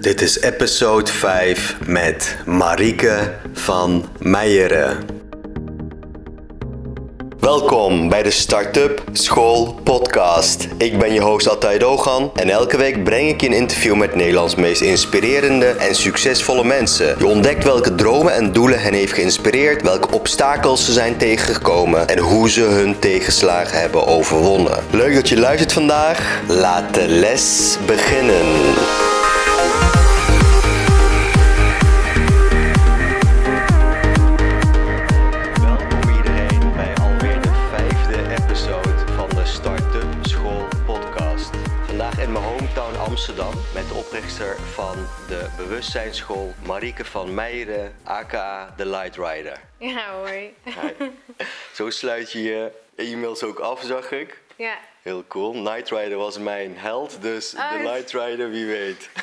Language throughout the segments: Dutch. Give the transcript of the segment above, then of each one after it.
Dit is episode 5 met Marieke van Meijeren. Welkom bij de Startup School Podcast. Ik ben je host Atay Dogan en elke week breng ik je een interview met Nederlands meest inspirerende en succesvolle mensen. Je ontdekt welke dromen en doelen hen heeft geïnspireerd, welke obstakels ze zijn tegengekomen en hoe ze hun tegenslagen hebben overwonnen. Leuk dat je luistert vandaag. Laat de les beginnen. Bewustzijnsschool Marieke van Meijeren, aka The Light Rider. Ja, hoi. Hi. Zo sluit je je e-mails ook af, zag ik. Ja, Heel cool. Night Rider was mijn held, dus The dat- Light Rider, wie weet.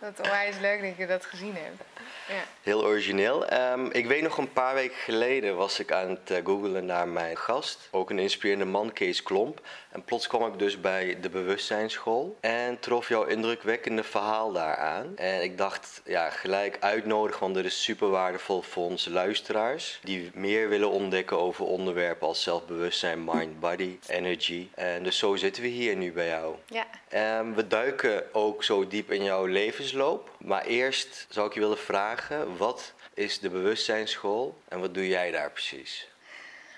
dat is onwijs leuk dat je dat gezien hebt. Ja. Heel origineel. Ehm, ik weet nog een paar weken geleden was ik aan het eh, googlen naar mijn gast. Ook een inspirerende man, Kees Klomp. En plots kwam ik dus bij de bewustzijnsschool. En trof jouw indrukwekkende verhaal daaraan. En ik dacht, ja, gelijk uitnodigen, want dit is super waardevol voor onze luisteraars. Die meer willen ontdekken over onderwerpen als zelfbewustzijn, mind, body, energy. En dus zo zitten we hier nu bij jou. ja. Ehm, we duiken ook zo diep in jouw levensloop. Maar eerst zou ik je willen vragen: wat is de bewustzijnsschool en wat doe jij daar precies?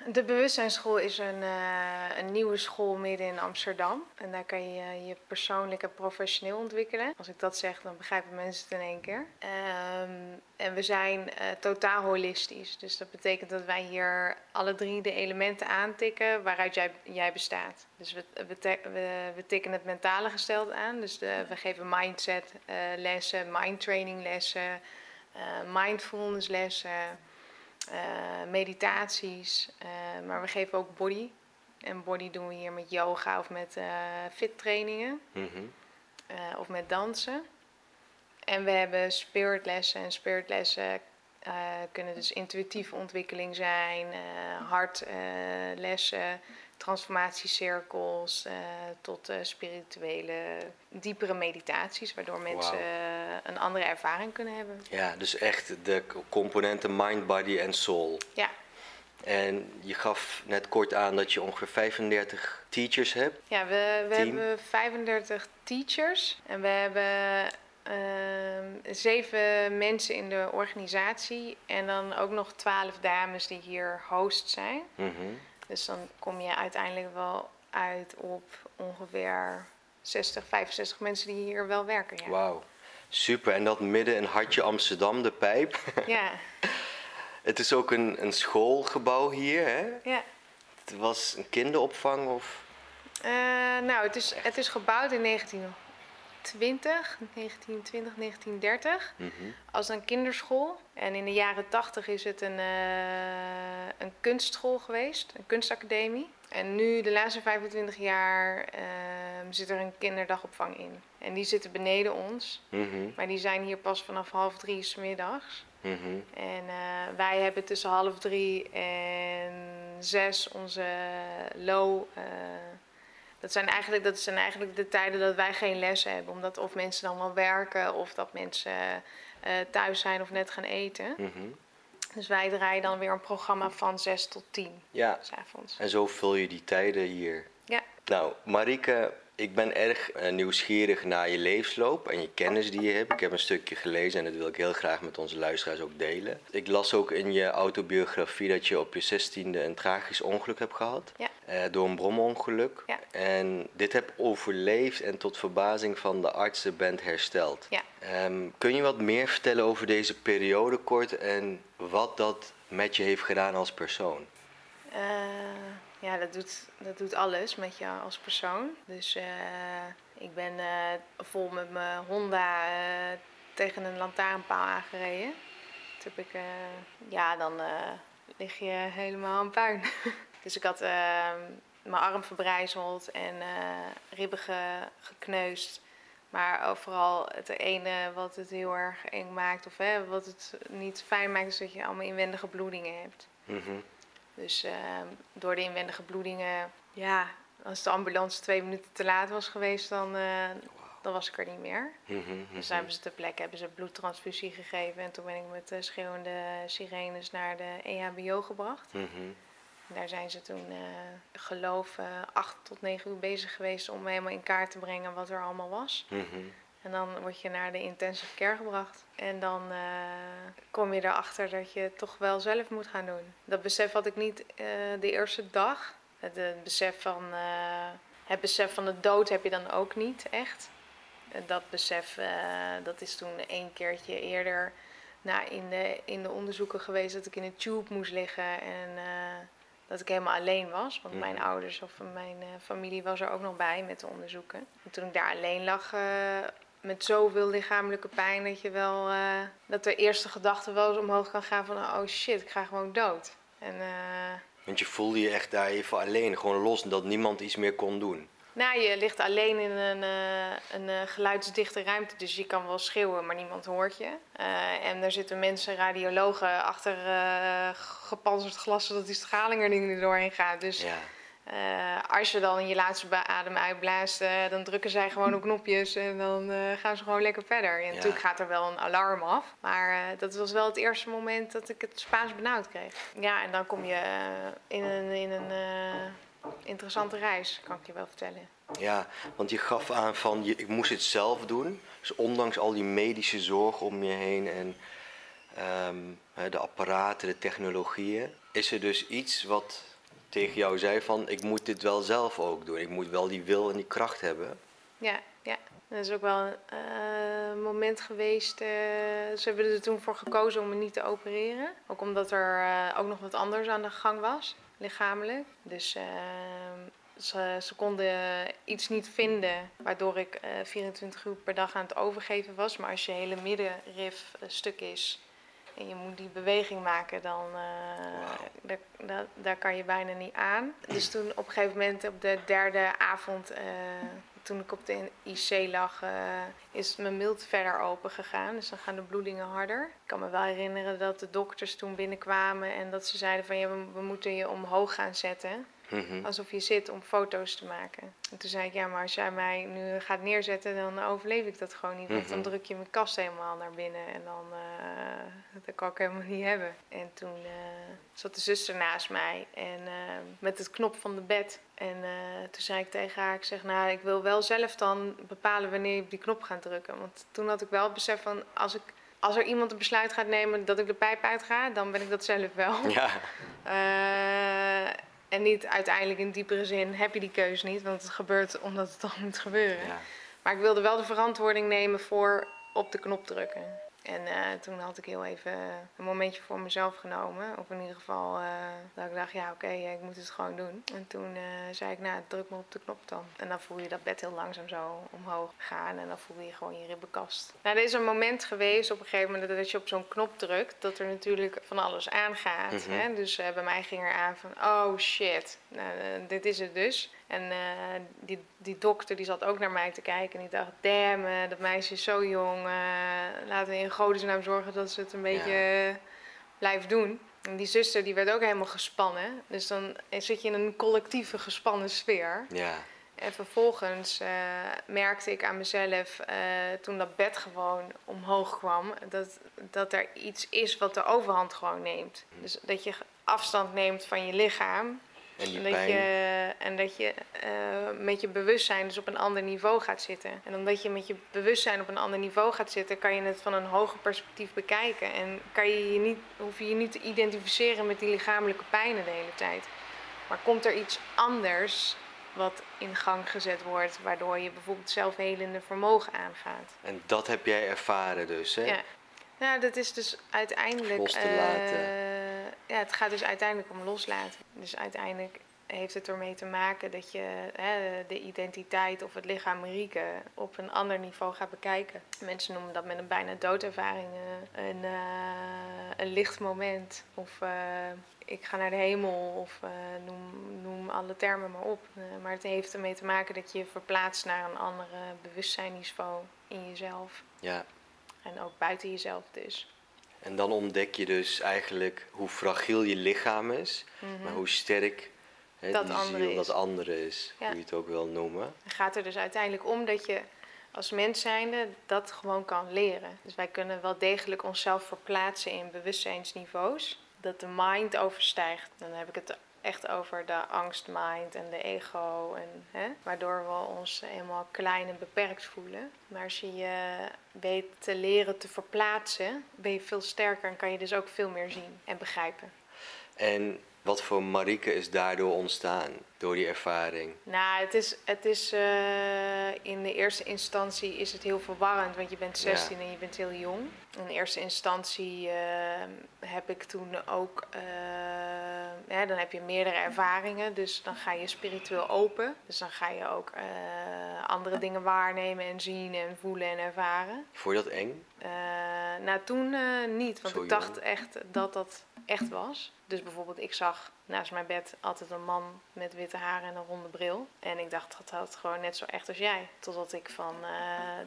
De bewustzijnsschool is een, eh, een nieuwe school midden in Amsterdam. En daar kan je je persoonlijk en professioneel ontwikkelen. Als ik dat zeg, dan begrijpen mensen het in één keer. Ehm, en we zijn eh, totaal holistisch. Dus dat betekent dat wij hier alle drie de elementen aantikken waaruit jij, jij bestaat. Dus we, we, tikken het mentale gesteld aan. Dus we geven mindset eh, lessen, mindtraining lessen, eh, mindfulness lessen. eh, meditaties, eh, maar we geven ook body. En body doen we hier met yoga of met fit trainingen Mhm. of met dansen. En we hebben spiritlessen en spiritlessen kunnen dus intuïtieve ontwikkeling zijn, hartlessen, transformatiecirkels eh, tot eh, spirituele, diepere meditaties, waardoor mensen eh, een andere ervaring kunnen hebben. Ja, dus echt de componenten mind, body en soul. Ja, En je gaf net kort aan dat je ongeveer 35 teachers hebt. Ja, we, we hebben 35 teachers en we hebben ehm, zeven mensen in de organisatie en dan ook nog 12 dames die hier host zijn. Mhm. Dus dan kom je uiteindelijk wel uit op ongeveer 60, 65 mensen die hier wel werken. Ja. Wauw, super. En dat midden in hartje Amsterdam, de pijp. Ja, Het is ook een, een schoolgebouw hier, hè? ja. Het was een kinderopvang of... Eh, nou, het is, het is gebouwd in 1920, 1920, 1930. Mhm. als een kinderschool. En in de jaren 80 is het een, eh, een kunstschool geweest, een kunstacademie. En nu, de laatste 25 jaar, ehm, zit er een kinderdagopvang in. En die zitten beneden ons. Mhm. Maar die zijn hier pas vanaf half drie 's middags. Mhm. En eh, wij hebben tussen half drie en zes onze low. Dat, zijn eigenlijk, dat zijn eigenlijk de tijden dat wij geen les hebben. Omdat of mensen dan wel werken of dat mensen eh, thuis zijn of net gaan eten. Mhm. Dus wij draaien dan weer een programma van zes tot tien Ja, s avonds. en zo vul je die tijden hier. Ja, Nou, Marike, ik ben erg eh, nieuwsgierig naar je levensloop en je kennis die je hebt. Ik heb een stukje gelezen en dat wil ik heel graag met onze luisteraars ook delen. Ik las ook in je autobiografie dat je op je zestiende een tragisch ongeluk hebt gehad. Ja. Eh, door een bromongeluk. Ja. En dit heb overleefd en tot verbazing van de artsen bent hersteld. ja. Ehm, kun je wat meer vertellen over deze periode kort en wat dat met je heeft gedaan als persoon? Eh, ja, dat doet, dat doet alles met je als persoon. Dus eh, ik ben eh, vol met mijn Honda eh, tegen een lantaarnpaal aangereden. Toen heb ik, ja, dan lig je helemaal aan puin. dus ik had mijn arm verbrijzeld en ribben ge- gekneusd. Maar overal het ene wat het heel erg eng maakt, of hè, wat het niet fijn maakt, is dat je allemaal inwendige bloedingen hebt. Mhm. Dus ehm, door de inwendige bloedingen, ja, als de ambulance twee minuten te laat was geweest, dan, eh, dan was ik er niet meer. Mhm, mhm. Dus hebben ze ter plekke hebben ze bloedtransfusie gegeven. En toen ben ik met de schreeuwende sirenes naar de EHBO gebracht. Mhm. Daar zijn ze toen, eh geloof, eh, acht tot negen uur bezig geweest om helemaal in kaart te brengen wat er allemaal was. En dan word je naar de intensive care gebracht. En dan eh, kom je erachter dat je het toch wel zelf moet gaan doen. Dat besef had ik niet eh, de eerste dag. Het, besef van, eh, het besef van de dood heb je dan ook niet echt. Dat besef, dat is toen een keertje eerder na in, de, in de onderzoeken geweest dat ik in een tube moest liggen en dat ik helemaal alleen was. Want mijn Mhm. ouders of mijn familie was er ook nog bij met de onderzoeken. En toen ik daar alleen lag met zoveel lichamelijke pijn dat je wel, eh, dat de eerste gedachte wel eens omhoog kan gaan van oh shit, ik ga gewoon dood. En eh, Want je voelde je echt daar even alleen, gewoon los, dat niemand iets meer kon doen. nou, je ligt alleen in een, eh, een geluidsdichte ruimte, dus je kan wel schreeuwen, maar niemand hoort je. En er zitten mensen, radiologen, achter gepanzerd glas, zodat die straling er niet doorheen gaat. Dus Ja. Eh, als je dan je laatste adem uitblaast, dan drukken zij gewoon op knopjes en dan eh, gaan ze gewoon lekker verder. En Ja. natuurlijk gaat er wel een alarm af, maar eh, dat was wel het eerste moment dat ik het Spaans benauwd kreeg. Ja, en dan kom je in een, in een interessante reis, kan ik je wel vertellen. Ja, want je gaf aan van je, ik moest het zelf doen. Dus ondanks al die medische zorg om je heen en ehm, de apparaten, de technologieën, is er dus iets wat tegen jou zei van ik moet dit wel zelf ook doen. Ik moet wel die wil en die kracht hebben. Ja, ja. Dat is ook wel een eh, moment geweest. eh, ze hebben er toen voor gekozen om me niet te opereren. Ook omdat er eh, ook nog wat anders aan de gang was, lichamelijk. Dus ze, ze konden iets niet vinden waardoor ik eh, 24 uur per dag aan het overgeven was. Maar als je hele middenrif stuk is en je moet die beweging maken, dan eh, daar, daar, daar kan je bijna niet aan. Dus toen op een gegeven moment op de derde avond, eh, toen ik op de IC lag, eh, is mijn mild verder open gegaan. Dus dan gaan de bloedingen harder. Ik kan me wel herinneren dat de dokters toen binnenkwamen en dat ze zeiden van ja, we, we moeten je omhoog gaan zetten. Mhm. Alsof je zit om foto's te maken. En toen zei ik, ja, maar als jij mij nu gaat neerzetten, dan overleef ik dat gewoon niet. Want dan Mhm. druk je mijn kast helemaal naar binnen en dan eh, dat kan ik helemaal niet hebben. En toen eh, zat de zuster naast mij en eh, met het knop van de bed. En toen zei ik tegen haar, ik zeg, nou, ik wil wel zelf dan bepalen wanneer je op die knop gaat drukken. Want toen had ik wel het besef van, als ik... Als er iemand een besluit gaat nemen dat ik de pijp uitga, dan ben ik dat zelf wel. Ja, en niet uiteindelijk in diepere zin heb je die keuze niet, want het gebeurt omdat het dan moet gebeuren. ja. Maar ik wilde wel de verantwoording nemen voor op de knop drukken. En eh, toen had ik heel even een momentje voor mezelf genomen. Of in ieder geval eh, dat ik dacht, ja oké, ja, ik moet het gewoon doen. En toen eh, zei ik, nou druk maar op de knop dan. En dan voel je dat bed heel langzaam zo omhoog gaan. En dan voel je gewoon je ribbenkast. Nou, er is een moment geweest op een gegeven moment dat je op zo'n knop drukt. Dat er natuurlijk van alles aangaat. Mhm. hè? Dus eh, bij mij ging er aan van, oh shit, nou, eh, dit is het dus. En eh, die, die dokter die zat ook naar mij te kijken en die dacht, damn, eh, dat meisje is zo jong. eh, laten we in godesnaam zorgen dat ze het een beetje blijft doen. En die zuster die werd ook helemaal gespannen. Dus dan zit je in een collectieve gespannen sfeer. ja. En vervolgens merkte ik aan mezelf, toen dat bed gewoon omhoog kwam, dat, dat er iets is wat de overhand gewoon neemt. Dus dat je afstand neemt van je lichaam En die en dat pijn. je, en dat je eh, met je bewustzijn dus op een ander niveau gaat zitten. En omdat je met je bewustzijn op een ander niveau gaat zitten, kan je het van een hoger perspectief bekijken. En kan je je niet, hoef je je niet te identificeren met die lichamelijke pijnen de hele tijd. Maar komt er iets anders wat in gang gezet wordt, waardoor je bijvoorbeeld zelfhelende vermogen aangaat. En dat heb jij ervaren dus, hè? Ja. Nou, dat is dus uiteindelijk. Los te eh, laten. Ja, het gaat dus uiteindelijk om loslaten. Dus uiterlijk heeft het ermee te maken dat je hè, de identiteit of het lichaam Marieke op een ander niveau gaat bekijken. Mensen noemen dat met een bijna doodervaring eh, een, eh, een licht moment. Of eh, ik ga naar de hemel of noem, noem alle termen maar op. Maar het heeft ermee te maken dat je je verplaatst naar een andere bewustzijnniveau in jezelf. ja. En ook buiten jezelf dus. En dan ontdek je dus eigenlijk hoe fragiel je lichaam is, Mhm. maar hoe sterk hè, Dat die andere ziel, is. dat andere is, Ja. hoe je het ook wil noemen. Het gaat er dus uiteindelijk om dat je als mens zijnde dat gewoon kan leren. Dus wij kunnen wel degelijk onszelf verplaatsen in bewustzijnsniveaus. Dat de mind overstijgt. Dan heb ik het echt over de angstmind en de ego. En, hè, waardoor we ons helemaal klein en beperkt voelen. Maar als je je weet te leren te verplaatsen, ben je veel sterker en kan je dus ook veel meer zien en begrijpen. En wat voor Marike is daardoor ontstaan, door die ervaring? Nou, het is, het is uh, in de eerste instantie is het heel verwarrend, want je bent 16 ja. en je bent heel jong. In eerste instantie uh, heb ik toen ook, uh, ja, dan heb je meerdere ervaringen, dus dan ga je spiritueel open. Dus dan ga je ook andere dingen waarnemen en zien en voelen en ervaren. Vond je dat eng? nou, toen niet, want Zo ik dacht echt dat dat echt was. Dus bijvoorbeeld, ik zag naast mijn bed altijd een man met witte haren en een ronde bril. En ik dacht dat dat gewoon net zo echt als jij. Totdat ik van uh,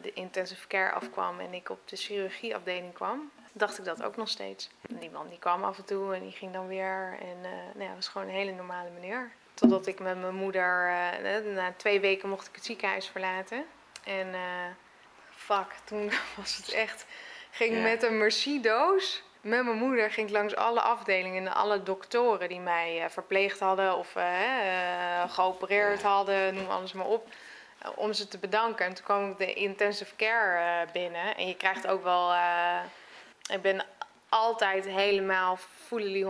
de intensive care afkwam en ik op de chirurgieafdeling kwam, dacht ik dat ook nog steeds. En die man die kwam af en toe en die ging dan weer. En uh, nou ja, was gewoon een hele normale meneer. Totdat ik met mijn moeder, uh, na twee weken mocht ik het ziekenhuis verlaten. En fuck, toen was het echt, ging ja. met een Mercedes met mijn moeder ging ik langs alle afdelingen en alle doktoren die mij verpleegd hadden of geopereerd hadden, noem alles maar op, om ze te bedanken. En toen kwam ik de intensive care binnen en je krijgt ook wel. Ik ben altijd helemaal fully 100%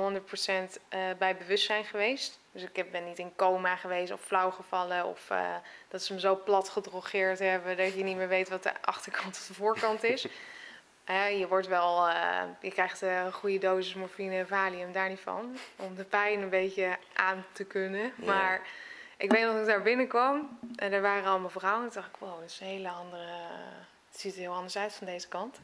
bij bewustzijn geweest. Dus ik ben niet in coma geweest of flauw gevallen of dat ze me zo plat gedrogeerd hebben dat je niet meer weet wat de achterkant of de voorkant is. je wordt wel, uh, je krijgt een goede dosis morfine en valium, daar niet van. Om de pijn een beetje aan te kunnen. Maar ik weet nog dat ik daar binnenkwam en er waren allemaal vrouwen. En toen dacht ik, wow, dat is een hele andere. Het ziet er heel anders uit van deze kant.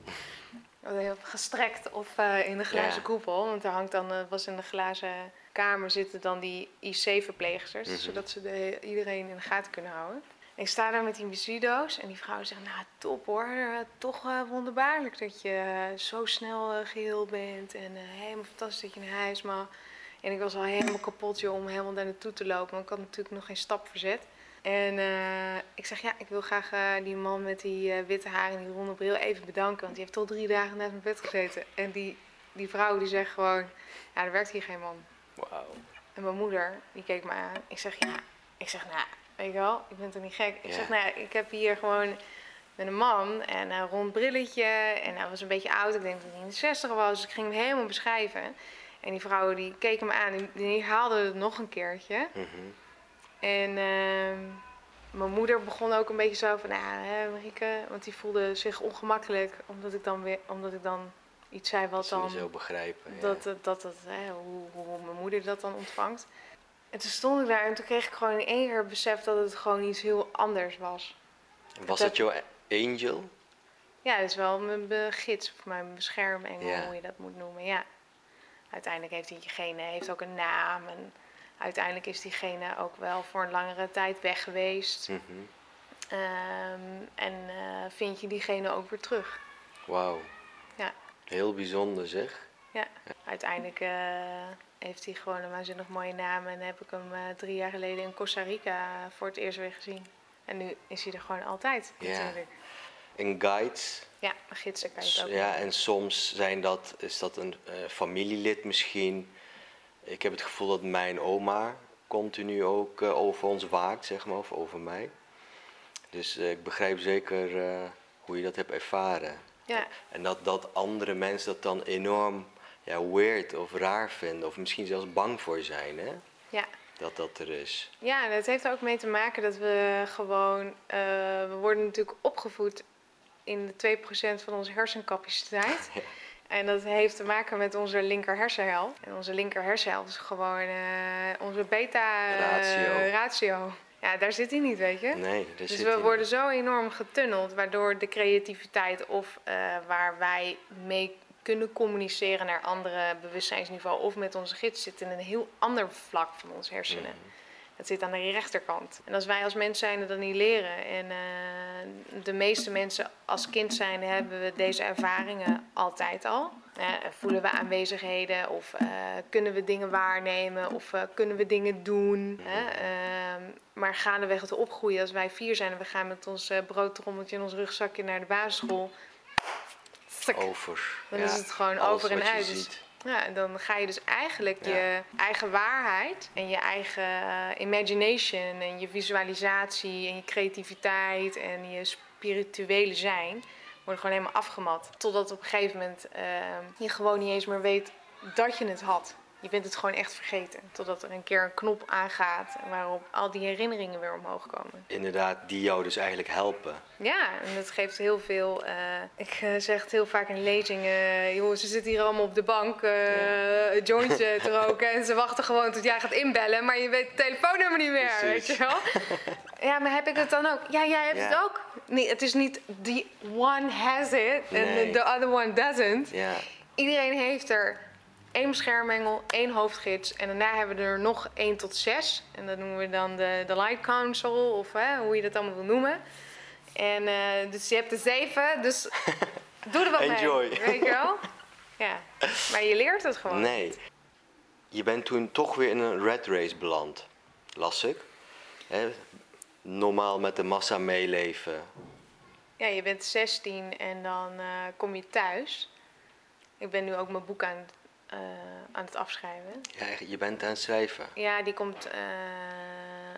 Heel gestrekt of uh, in de glazen koepel. Want er hangt dan, uh, was in de glazen kamer zitten dan die IC-verpleegsters. Mhm. Zodat ze de, iedereen in de gaten kunnen houden ik sta daar met die Misido's en die vrouw zegt, nou top hoor, eh, toch uh, wonderbaarlijk dat je zo snel geheel bent en helemaal fantastisch dat je naar huis mag. En ik was al helemaal kapot joh, om helemaal daar naartoe te lopen, want ik had natuurlijk nog geen stap verzet. En ik zeg, ja, ik wil graag die man met die witte haar en die ronde bril even bedanken, want die heeft al drie dagen naast mijn bed gezeten. En die, die vrouw die zegt gewoon, ja, er werkt hier geen man. Wauw. En mijn moeder, die keek me aan. Ik zeg, ja, ik zeg, nou Weet je wel, ik ben toch niet gek. Ik zeg, nou ik heb hier gewoon met een man en een rond brilletje. En hij was een beetje oud, ik denk dat hij in de 60 was. Dus ik ging hem helemaal beschrijven. En die vrouw die keek me aan, die, die haalde het nog een keertje. Mhm. En uh, mijn moeder begon ook een beetje zo van, nou hè, Marieke, want die voelde zich ongemakkelijk omdat ik dan weer, omdat ik dan iets zei wat dan. zo begrijpen. Ja. Dat, dat, dat, hè, hoe, hoe mijn moeder dat dan ontvangt. En toen stond ik daar en toen kreeg ik gewoon in één keer besef dat het gewoon iets heel anders was. Was dat, jouw angel? Ja, dat is wel mijn gids of mijn beschermengel, hoe je dat moet noemen. Ja. Uiteindelijk heeft diegene heeft ook een naam en uiteindelijk is diegene ook wel voor een langere tijd weg geweest. Mhm. Ehm, en uh, vind je diegene ook weer terug. Wauw. Ja. Heel bijzonder zeg. Ja, uiteindelijk uh, heeft hij gewoon een waanzinnig mooie naam. En heb ik hem uh, drie jaar geleden in Costa Rica voor het eerst weer gezien. En nu is hij er gewoon altijd, ja. natuurlijk. En guides? Ja, gidsen kan je het ook Ja, en soms zijn dat, is dat een familielid misschien. Ik heb het gevoel dat mijn oma continu ook uh, over ons waakt, zeg maar, of over mij. Dus ik begrijp zeker hoe je dat hebt ervaren. Ja. En dat, dat andere mensen dat dan enorm ja, weird of raar vinden, of misschien zelfs bang voor zijn, hè? Ja. Dat dat er is. Ja, en het heeft er ook mee te maken dat we gewoon, we worden natuurlijk opgevoed in de 2% van onze hersencapaciteit. En dat heeft te maken met onze linker hersenhelft. En onze linker hersenhelft is gewoon uh, onze beta-ratio. Ja, daar zit hij niet, weet je. Nee, daar dus we worden zo enorm getunneld, waardoor de creativiteit of uh, waar wij mee kunnen communiceren naar andere bewustzijnsniveau of met onze gids zit in een heel ander vlak van ons hersenen. Mm. Dat zit aan de rechterkant. En als wij als mens zijn dat niet leren en uh, de meeste mensen als kind zijn hebben we deze ervaringen altijd al. voelen we aanwezigheden of eh, kunnen we dingen waarnemen of eh, kunnen we dingen doen. Hè? Ehm, maar gaandeweg het opgroeien, als wij vier zijn en we gaan met ons broodtrommeltje en ons rugzakje naar de basisschool. over. Dan is het gewoon over en uit. Ja, en dan ga je dus eigenlijk je eigen waarheid en je eigen imagination en je visualisatie en je creativiteit en je spirituele zijn worden gewoon helemaal afgemat. Totdat op een gegeven moment uh, je gewoon niet eens meer weet dat je het had. Je bent het gewoon echt vergeten. Totdat er een keer een knop aangaat waarop al die herinneringen weer omhoog komen. Inderdaad, die jou dus eigenlijk helpen. Ja, en dat geeft heel veel. Uh, ik uh, zeg het heel vaak in lezingen. joh, ze zitten hier allemaal op de bank uh, ja. jointje te roken. En ze wachten gewoon tot jij gaat inbellen. Maar je weet het telefoonnummer niet meer. Weet je wel? ja, maar heb ik het dan ook? Ja, jij hebt ja. het ook. Nee, het is niet the one has it and nee. the other one doesn't. Ja. Iedereen heeft er één beschermengel, één hoofdgids. En daarna hebben we er nog één tot zes. En dat noemen we dan de, de Light Council, of hè, hoe je dat allemaal wil noemen. En uh, dus je hebt er zeven, dus doe er wat Enjoy. mee. Weet je wel? Ja, maar je leert het gewoon. Nee. Je bent toen toch weer in een red race beland, las ik. Hè? Normaal met de massa meeleven. Ja, je bent 16 en dan uh, kom je thuis. Ik ben nu ook mijn boek aan uh, aan het afschrijven. Ja, je bent aan het schrijven? Ja, die komt, uh,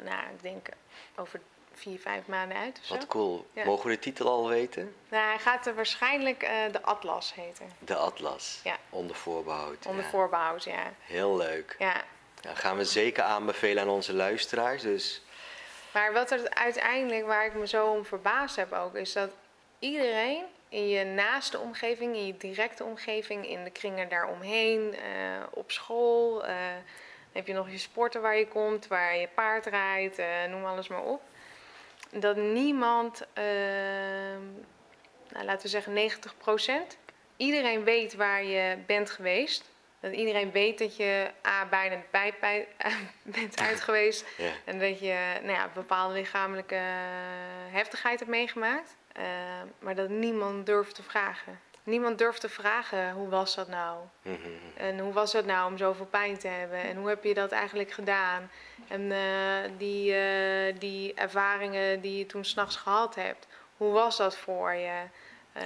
nou, ik denk over vier, vijf maanden uit. Of Wat cool. Ja. Mogen we de titel al weten? Nou, hij gaat er waarschijnlijk uh, de Atlas heten. De Atlas? Ja. Onder voorbehoud. Onder ja. voorbehoud, ja. Heel leuk. Ja. ja. Gaan we zeker aanbevelen aan onze luisteraars. Dus... Maar wat er uiteindelijk, waar ik me zo om verbaasd heb ook, is dat iedereen in je naaste omgeving, in je directe omgeving, in de kringen daaromheen, uh, op school. Uh, dan heb je nog je sporten waar je komt, waar je paard rijdt, uh, noem alles maar op. Dat niemand, ehm, nou, laten we zeggen 90% iedereen weet waar je bent geweest. Dat iedereen weet dat je A, bijna bij, bij bent uit geweest. Ja. En dat je nou ja, bepaalde lichamelijke heftigheid hebt meegemaakt. Uh, maar dat niemand durft te vragen. Niemand durft te vragen hoe was dat nou? Mm -hmm. En hoe was het nou om zoveel pijn te hebben? En hoe heb je dat eigenlijk gedaan? En uh, die, uh, die ervaringen die je toen s'nachts gehad hebt, hoe was dat voor je?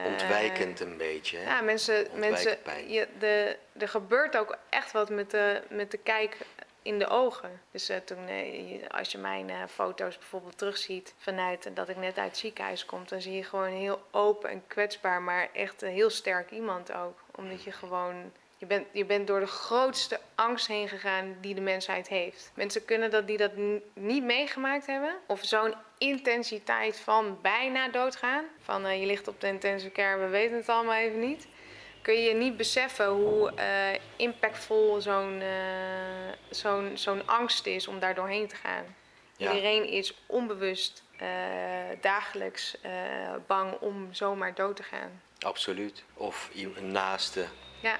Ontwijkend een beetje. Hè? Ja, mensen, mensen je, de, er gebeurt ook echt wat met de, met de kijk in de ogen. Dus uh, toen, uh, als je mijn uh, foto's bijvoorbeeld terugziet vanuit dat ik net uit het ziekenhuis kom, dan zie je gewoon heel open en kwetsbaar, maar echt een heel sterk iemand ook. Omdat je gewoon, je bent, je bent door de grootste angst heen gegaan die de mensheid heeft. Mensen kunnen dat die dat niet meegemaakt hebben, of zo'n intensiteit van bijna doodgaan, van je ligt op de intensive care, we weten het allemaal even niet kun je niet beseffen hoe uh, impactvol zo'n uh, zo'n zo'n angst is om daar doorheen te gaan. Ja. Iedereen is onbewust uh, dagelijks bang om zomaar dood te gaan. Absoluut. Of een naaste. Ja.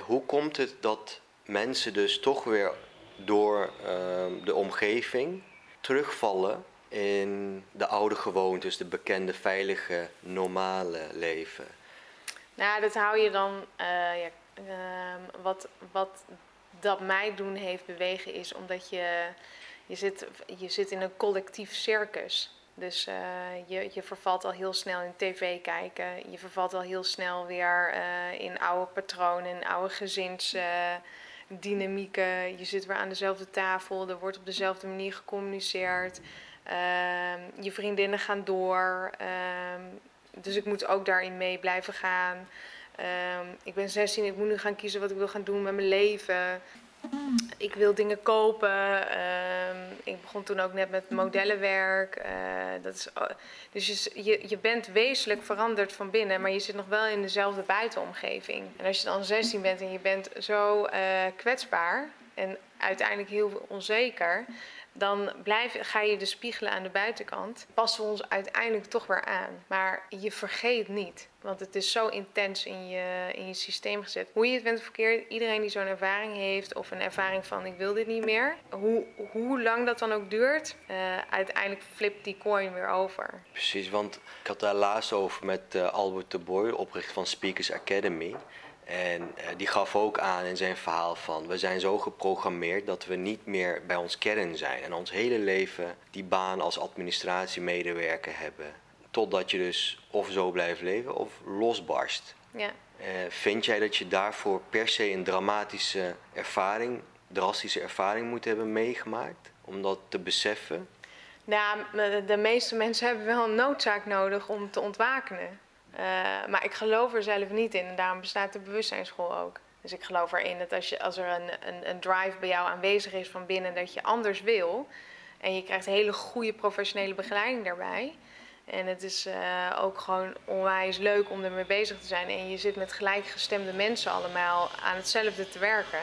hoe komt het dat mensen dus toch weer door ehm, de omgeving terugvallen in de oude gewoontes, de bekende, veilige, normale leven? Nou, dat hou je dan. Uh, ja, uh, wat, wat dat mij doen heeft bewegen is omdat je, je, zit, je zit in een collectief circus. Dus uh, je, je vervalt al heel snel in tv kijken. Je vervalt al heel snel weer uh, in oude patronen, in oude gezinsdynamieken. je zit weer aan dezelfde tafel, er wordt op dezelfde manier gecommuniceerd. Ehm, je vriendinnen gaan door. Ehm, dus ik moet ook daarin mee blijven gaan. Um, ik ben 16, ik moet nu gaan kiezen wat ik wil gaan doen met mijn leven. Ik wil dingen kopen. Um, ik begon toen ook net met modellenwerk. Uh, dat is, dus je, je, bent wezenlijk veranderd van binnen, maar je zit nog wel in dezelfde buitenomgeving. En als je dan 16 bent en je bent zo uh, kwetsbaar en uiteindelijk heel onzeker, dan blijf, ga je de spiegelen aan de buitenkant. Passen we ons uiteindelijk toch weer aan. Maar je vergeet niet. Want het is zo intens in je, in je systeem gezet. Hoe je het bent verkeerd, iedereen die zo'n ervaring heeft, of een ervaring van ik wil dit niet meer, hoe, hoe lang dat dan ook duurt, uh, uiteindelijk flipt die coin weer over. Precies, want ik had daar laatst over met uh, Albert de Boy, oprichter van Speakers Academy. En eh, die gaf ook aan in zijn verhaal van we zijn zo geprogrammeerd dat we niet meer bij ons kern zijn en ons hele leven die baan als administratiemedewerker hebben. Totdat je dus of zo blijft leven of losbarst. Ja. Eh, vind jij dat je daarvoor per se een dramatische ervaring, drastische ervaring moet hebben meegemaakt? Om dat te beseffen? Nou, de meeste mensen hebben wel een noodzaak nodig om te ontwakenen. Eh, maar ik geloof er zelf niet in en daarom bestaat de bewustzijnsschool ook. Dus ik geloof erin dat als, je, als er een, een, een drive bij jou aanwezig is van binnen dat je anders wil en je krijgt hele goede professionele begeleiding daarbij. En het is eh, ook gewoon onwijs leuk om ermee bezig te zijn. En je zit met gelijkgestemde mensen allemaal aan hetzelfde te werken.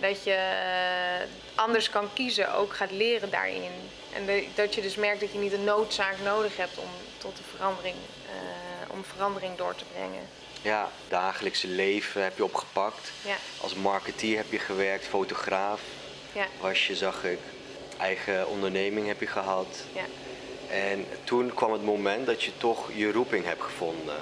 Dat je eh, anders kan kiezen, ook gaat leren daarin. En de- dat je dus merkt dat je niet een noodzaak nodig hebt om tot de verandering, eh, om verandering door te brengen. Ja, dagelijkse leven heb je opgepakt. Ja, Als marketeer heb je gewerkt, fotograaf ja, was je, zag ik. Eigen onderneming heb je gehad. ja. En toen kwam het moment dat je toch je roeping hebt gevonden.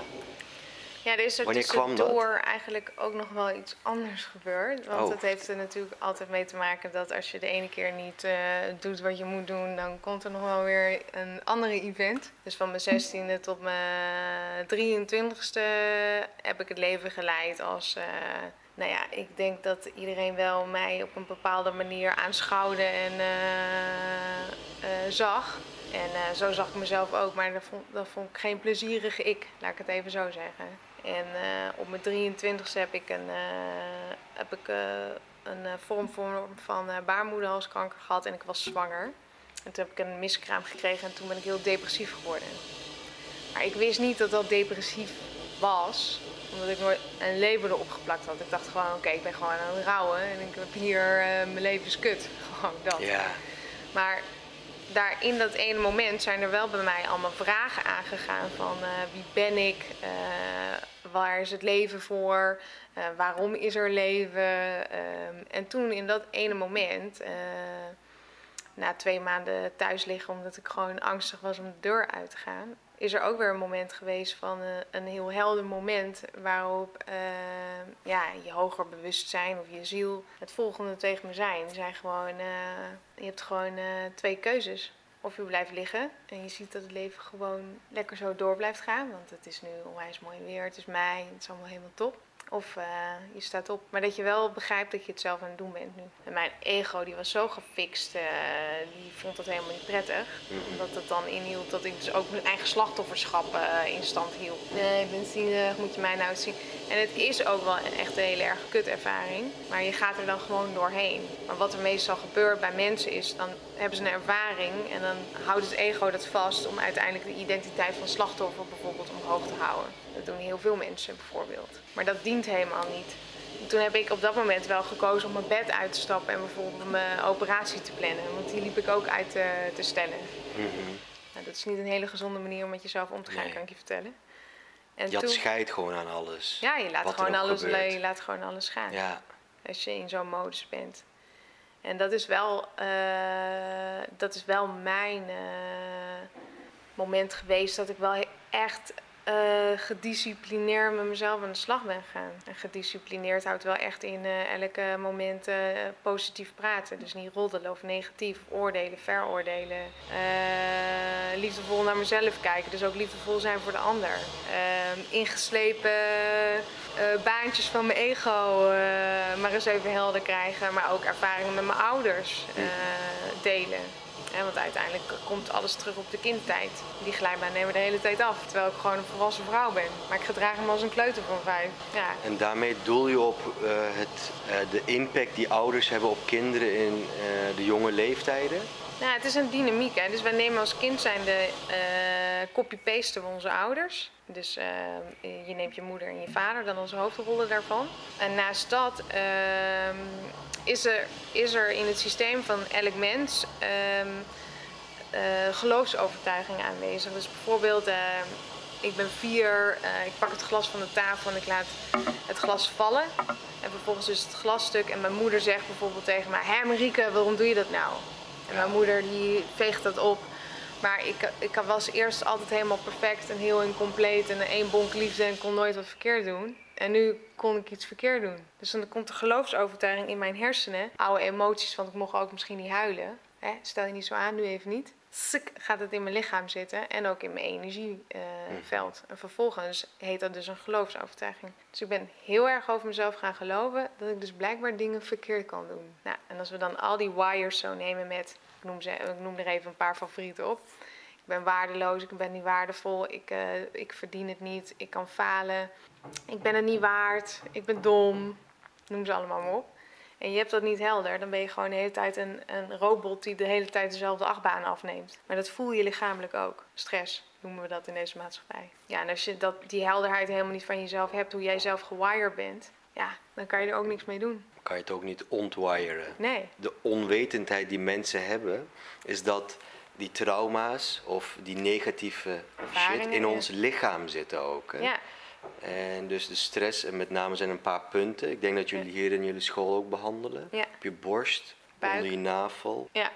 Ja, er is er Wanneer tussendoor eigenlijk ook nog wel iets anders gebeurd. Want Oh. dat heeft er natuurlijk altijd mee te maken dat als je de ene keer niet eh, doet wat je moet doen, dan komt er nog wel weer een andere event. Dus van mijn 16e tot mijn 23e heb ik het leven geleid als. eh, nou ja, ik denk dat iedereen wel mij op een bepaalde manier aanschouwde en eh, zag. En eh, zo zag ik mezelf ook, maar dat vond, dat vond ik geen plezierige ik, laat ik het even zo zeggen. En eh, op mijn 23e heb ik een, eh, heb ik, eh, een eh, vorm van, baarmoederhalskanker gehad en ik was zwanger. En toen heb ik een miskraam gekregen en toen ben ik heel depressief geworden. Maar ik wist niet dat dat depressief was, omdat ik nooit een label erop geplakt had. Ik dacht gewoon, oké, ik ben gewoon aan het rouwen en ik heb hier, mijn leven is kut. Gewoon dat. Ja, Maar daar in dat ene moment zijn er wel bij mij allemaal vragen aangegaan van wie ben ik, waar is het leven voor, Eh, waarom is er leven. Ehm, en toen in dat ene moment, eh, na twee maanden thuis liggen omdat ik gewoon angstig was om de deur uit te gaan, is er ook weer een moment geweest van eh, een heel helder moment waarop eh, ja, je hoger bewustzijn of je ziel het volgende tegen me zijn. Zijn gewoon, je hebt gewoon twee keuzes. Of je blijft liggen en je ziet dat het leven gewoon lekker zo door blijft gaan. Want het is nu onwijs mooi weer, het is mei, het is allemaal helemaal top. Of eh, je staat op. Maar dat je wel begrijpt dat je het zelf aan het doen bent nu. En mijn ego die was zo gefixt, eh, die vond dat helemaal niet prettig. Omdat het dan inhield dat ik dus ook mijn eigen slachtofferschap eh, in stand hield. Nee, ik ben zielig, moet je mij nou zien. En het is ook wel echt een hele erg kut ervaring. Maar je gaat er dan gewoon doorheen. Maar wat er meestal gebeurt bij mensen is, dan hebben ze een ervaring. En dan houdt het ego dat vast om uiteindelijk de identiteit van slachtoffer bijvoorbeeld omhoog te houden. Dat doen heel veel mensen bijvoorbeeld. Maar dat dient helemaal niet. Toen heb ik op dat moment wel gekozen om mijn bed uit te stappen en bijvoorbeeld mijn operatie te plannen. Want die liep ik ook uit eh, te stellen. mhm. Nou, dat is niet een hele gezonde manier om met jezelf om te gaan, Nee. kan ik je vertellen. En je had scheid gewoon aan alles. ja, je laat, gewoon alles, gebeurt. je laat gewoon alles gaan Ja, als je in zo'n modus bent. En dat is wel, eh, dat is wel mijn eh, moment geweest dat ik wel echt eh gedisciplineerd met mezelf aan de slag ben gegaan. En gedisciplineerd houdt wel echt in eh, elke moment eh, positief praten. Dus niet roddelen of negatief, oordelen, veroordelen. Liefdevol naar mezelf kijken, dus ook liefdevol zijn voor de ander. Ehm, ingeslepen baantjes van mijn ego maar eens even helder krijgen. Maar ook ervaringen met mijn ouders delen. Want uiteindelijk komt alles terug op de kindertijd. Die glijbaan nemen we de hele tijd af. Terwijl ik gewoon een volwassen vrouw ben. Maar ik gedraag hem als een kleuter van vijf. Ja, en daarmee doel je op eh, het, eh, de impact die ouders hebben op kinderen in eh, de jonge leeftijden. Nou, het is een dynamiek. Hè. Dus wij nemen als kind zijn de copy-pasten van onze ouders. Dus je neemt je moeder en je vader, dan onze hoofdrollen daarvan. En naast dat ehm, is, er, is er in het systeem van elk mens eh, geloofsovertuiging aanwezig. Dus bijvoorbeeld, eh, ik ben vier, eh, ik pak het glas van de tafel en ik laat het glas vallen. En vervolgens is het glasstuk en mijn moeder zegt bijvoorbeeld tegen mij... Hé Marieke, waarom doe je dat nou? En mijn moeder die veegt dat op. Maar ik, ik was eerst altijd helemaal perfect en heel incompleet en één bonk liefde en kon nooit wat verkeerd doen. En nu kon ik iets verkeerd doen. Dus dan komt de geloofsovertuiging in mijn hersenen. Oude emoties, want ik mocht ook misschien niet huilen. Hè? Stel je niet zo aan, nu even niet. Sik, gaat het in mijn lichaam zitten en ook in mijn energieveld. en vervolgens heet dat dus een geloofsovertuiging. Dus ik ben heel erg over mezelf gaan geloven dat ik dus blijkbaar dingen verkeerd kan doen. Nou, en als we dan al die wires zo nemen met, ik noem, ze, ik noem er even een paar favorieten op. Ik ben waardeloos, ik ben niet waardevol, ik, uh, ik verdien het niet, ik kan falen, ik ben het niet waard, ik ben dom. Noem ze allemaal maar op. En je hebt dat niet helder, dan ben je gewoon de hele tijd een, een robot die de hele tijd dezelfde achtbaan afneemt. Maar dat voel je lichamelijk ook. Stress noemen we dat in deze maatschappij. Ja, en als je dat, die helderheid helemaal niet van jezelf hebt, hoe jij zelf gewired bent, ja, dan kan je er ook niks mee doen. Kan je het ook niet ontwiren? Nee. De onwetendheid die mensen hebben, is dat die trauma's of die negatieve shit in ons lichaam zitten ook. Hè? Ja. En dus de stress, en met name zijn een paar punten. Ik denk dat jullie hier in jullie school ook behandelen. Ja. Op je borst, Buik. onder je navel. Ja.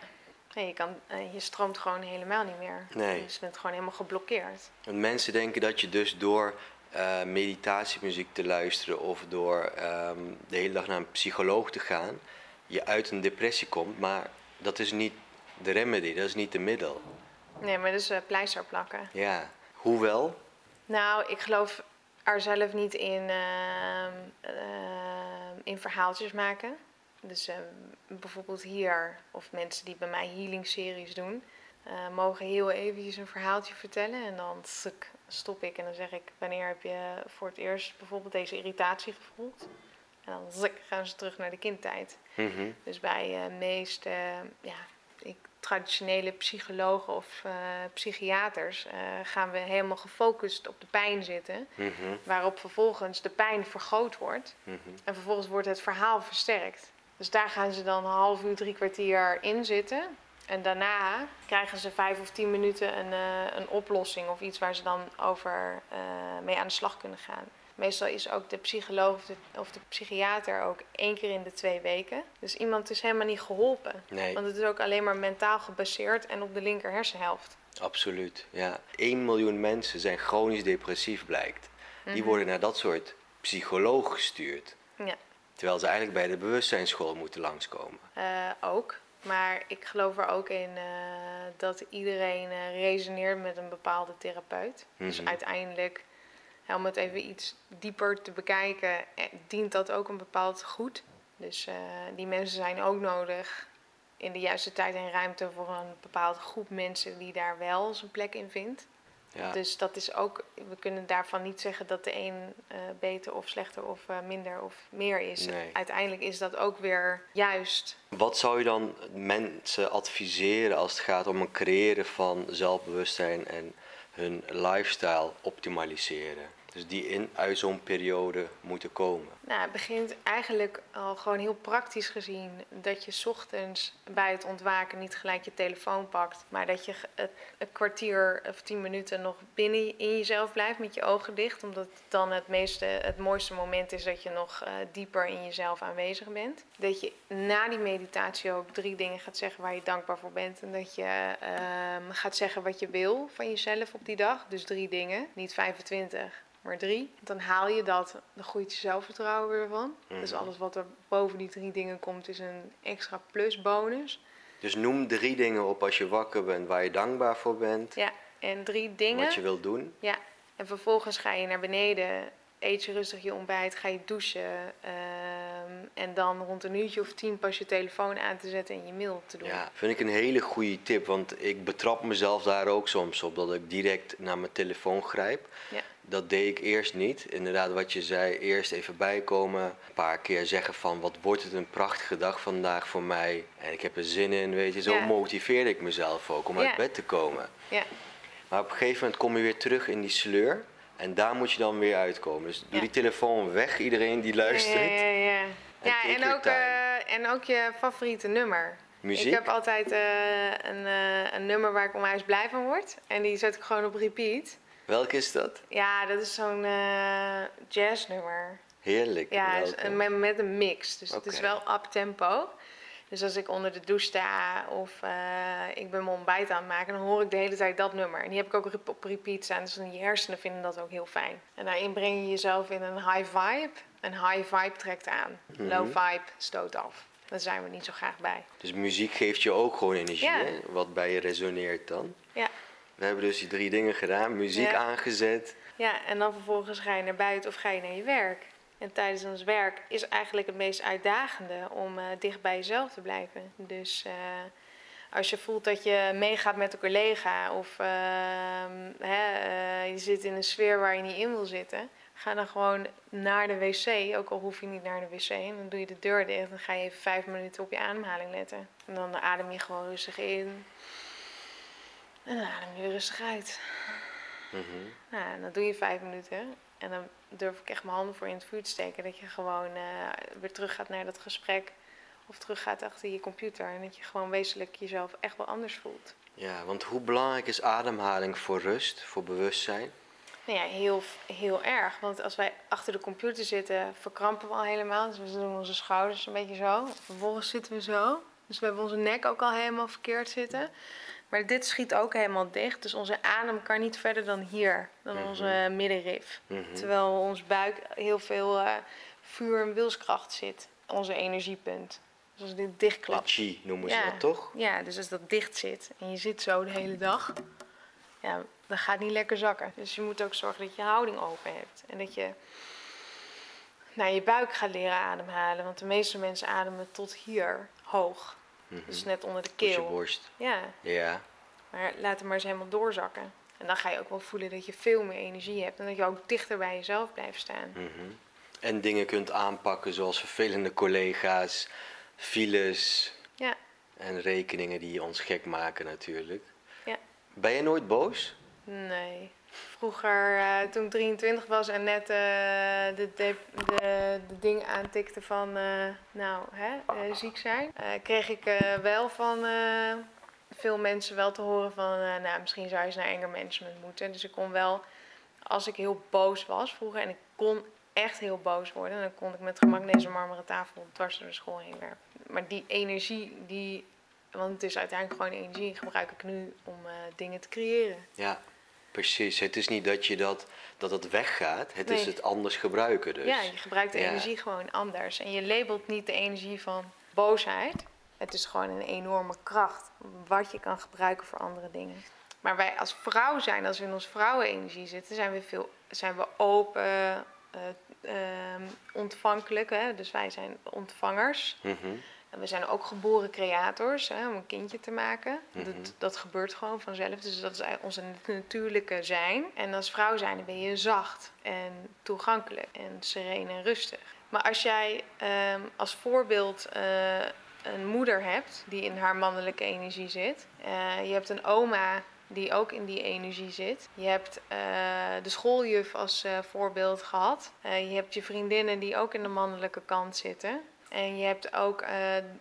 Nee, je, kan, eh, je stroomt gewoon helemaal niet meer. Nee. Dus je bent gewoon helemaal geblokkeerd. Want mensen denken dat je dus door eh, meditatiemuziek te luisteren of door ehm, de hele dag naar een psycholoog te gaan, je uit een depressie komt. Maar dat is niet de remedy, dat is niet de middel. Nee, maar dus uh, pleister plakken. Ja, hoewel. Nou, ik geloof er zelf niet in, uh, in verhaaltjes maken. Dus ehm, bijvoorbeeld hier, of mensen die bij mij healing series doen, eh, mogen heel eventjes een verhaaltje vertellen. En dan stop ik en dan zeg ik, wanneer heb je voor het eerst bijvoorbeeld deze irritatie gevoeld? En dan gaan ze terug naar de kindtijd. Mhm. Dus bij uh, meeste ja, ik, traditionele psychologen of uh, psychiaters uh, gaan we helemaal gefocust op de pijn zitten. Mhm. Waarop vervolgens de pijn vergroot wordt. Mhm. En vervolgens wordt het verhaal versterkt. Dus daar gaan ze dan een half uur, drie kwartier in zitten. En daarna krijgen ze vijf of tien minuten een, uh, een oplossing of iets waar ze dan over mee aan de slag kunnen gaan. Meestal is ook de psycholoog of de, of de, psychiater ook één keer in de twee weken. Dus iemand is helemaal niet geholpen. Nee. Want het is ook alleen maar mentaal gebaseerd en op de linker hersenhelft. Absoluut, ja. 1 miljoen mensen zijn chronisch depressief, blijkt. Die Mhm. worden naar dat soort psycholoog gestuurd. Ja. Terwijl ze eigenlijk bij de bewustzijnsschool moeten langskomen. Uh, ook. Maar ik geloof er ook in uh, dat iedereen uh, resoneert met een bepaalde therapeut. Dus Mhm. uiteindelijk, om het even iets dieper te bekijken, eh, dient dat ook een bepaald goed. Dus uh, die mensen zijn ook nodig in de juiste tijd en ruimte voor een bepaalde groep mensen die daar wel zijn plek in vindt. Ja. Dus dat is ook, we kunnen daarvan niet zeggen dat de een uh, beter of slechter of uh, minder of meer is. Nee. Uiteindelijk is dat ook weer juist. Wat zou je dan mensen adviseren als het gaat om het creëren van zelfbewustzijn en hun lifestyle optimaliseren? Dus die in, uit zo'n periode moeten komen. Nou, het begint eigenlijk al gewoon heel praktisch gezien dat je ochtends bij het ontwaken niet gelijk je telefoon pakt, maar dat je het, een kwartier of tien minuten nog binnen in jezelf blijft met je ogen dicht, omdat dan het, meeste, het mooiste moment is dat je nog uh, dieper in jezelf aanwezig bent. Dat je na die meditatie ook drie dingen gaat zeggen waar je dankbaar voor bent en dat je uh, gaat zeggen wat je wil van jezelf op die dag. Dus drie dingen, niet 25 maar drie. Dan haal je dat, dan groeit je zelfvertrouwen weer van. Mhm. Dus alles wat er boven die drie dingen komt, is een extra plusbonus. Dus noem drie dingen op als je wakker bent waar je dankbaar voor bent. Ja, en drie dingen. Wat je wilt doen. Ja, en vervolgens ga je naar beneden, eet je rustig je ontbijt, ga je douchen. Um, en dan rond een uurtje of tien pas je telefoon aan te zetten en je mail te doen. Ja, vind ik een hele goede tip. Want ik betrap mezelf daar ook soms op. Dat ik direct naar mijn telefoon grijp. Ja. Dat deed ik eerst niet. Inderdaad, wat je zei, eerst even bijkomen. Een paar keer zeggen van, wat wordt het een prachtige dag vandaag voor mij. En ik heb er zin in, weet je. Zo Ja. motiveerde ik mezelf ook om uit bed te komen. Ja, Maar op een gegeven moment kom je weer terug in die sleur. En daar moet je dan weer uitkomen. Dus doe die telefoon weg, iedereen die luistert. ja, ja. ja. En Ja, ook, eh, en ook je favoriete nummer. Muziek? Ik heb altijd eh, een, eh, een nummer waar ik onwijs blij van word. En die zet ik gewoon op repeat. Welke is dat? Ja, dat is zo'n jazznummer. Heerlijk. Ja, met, met een mix. Dus het is wel up tempo. Dus als ik onder de douche sta of eh, ik ben mijn ontbijt aan het maken, dan hoor ik de hele tijd dat nummer. En die heb ik ook op repeat staan, dus je hersenen vinden dat ook heel fijn. En daarin breng je jezelf in een high vibe. Een high vibe trekt aan. Low vibe stoot af. Daar zijn we niet zo graag bij. Dus muziek geeft je ook gewoon energie, Ja. hè? wat bij je resoneert dan. Ja. We hebben dus die drie dingen gedaan. Muziek Ja. aangezet. Ja, en dan vervolgens ga je naar buiten of ga je naar je werk. En tijdens ons werk is eigenlijk het meest uitdagende om eh, dicht bij jezelf te blijven. Dus eh, als je voelt dat je meegaat met een collega of ehm, hè, eh, je zit in een sfeer waar je niet in wil zitten, ga dan gewoon naar de wc. Ook al hoef je niet naar de wc. En dan doe je de deur dicht. Dan ga je even vijf minuten op je ademhaling letten. En dan adem je gewoon rustig in. En dan adem je rustig uit. Mhm. Nou, en dat doe je vijf minuten. En dan durf ik echt mijn handen voor in het vuur te steken. Dat je gewoon eh, weer terug gaat naar dat gesprek. Of terug gaat achter je computer. En dat je gewoon wezenlijk jezelf echt wel anders voelt. Ja, want hoe belangrijk is ademhaling voor rust, voor bewustzijn? Nou ja, heel, heel erg. Want als wij achter de computer zitten, verkrampen we al helemaal. Dus we doen onze schouders een beetje zo. Vervolgens zitten we zo. Dus we hebben onze nek ook al helemaal verkeerd zitten. Maar dit schiet ook helemaal dicht. Dus onze adem kan niet verder dan hier, dan Mhm. onze middenrif. Mhm. Terwijl ons buik heel veel eh, vuur en wilskracht zit. Onze energiepunt. Dus als dit De dichtklapt. chi noemen ze Ja. dat toch? Ja, dus als dat dicht zit en je zit zo de hele dag, ja, dan gaat het niet lekker zakken. Dus je moet ook zorgen dat je houding open hebt. En dat je naar je buik gaat leren ademhalen. Want de meeste mensen ademen tot hier hoog. Mhm. Dus net onder de Tot je keel. borst. Ja, Ja. maar laat hem maar eens helemaal doorzakken. En dan ga je ook wel voelen dat je veel meer energie hebt. En dat je ook dichter bij jezelf blijft staan. Mhm. En dingen kunt aanpakken zoals vervelende collega's, files Ja, en rekeningen die ons gek maken natuurlijk. Ja. Ben je nooit boos? Nee. Vroeger, eh, toen ik 23 was en net eh, de, de, de, ding aantikte van, eh, nou, hè, ziek zijn, kreeg ik wel van veel mensen wel te horen van, nou, misschien zou je eens naar anger management moeten. Dus ik kon wel, als ik heel boos was vroeger, en ik kon echt heel boos worden, dan kon ik met gemak deze marmeren tafel dwars door de school heen werpen. Maar die energie, die, want het is uiteindelijk gewoon energie, gebruik ik nu om dingen te creëren. Ja, precies. Het is niet dat je dat, dat het weggaat, het is het anders gebruiken dus. Ja, je gebruikt de Ja. energie gewoon anders. En je labelt niet de energie van boosheid. Het is gewoon een enorme kracht wat je kan gebruiken voor andere dingen. Maar wij als vrouw zijn, als we in onze vrouwenenergie zitten, zijn we, veel, zijn we open, ehm, ontvankelijk. Hè? Dus wij zijn ontvangers. Mhm. En we zijn ook geboren creators hè, om een kindje te maken. Mhm. dat, dat gebeurt gewoon vanzelf. Dus dat is onze natuurlijke zijn. En als vrouw zijn ben je zacht en toegankelijk en sereen en rustig. Maar als jij ehm, als voorbeeld eh, een moeder hebt die in haar mannelijke energie zit. eh, je hebt een oma die ook in die energie zit. Je hebt eh, de schooljuf als voorbeeld gehad. Eh, je hebt je vriendinnen die ook in de mannelijke kant zitten. En je hebt ook eh,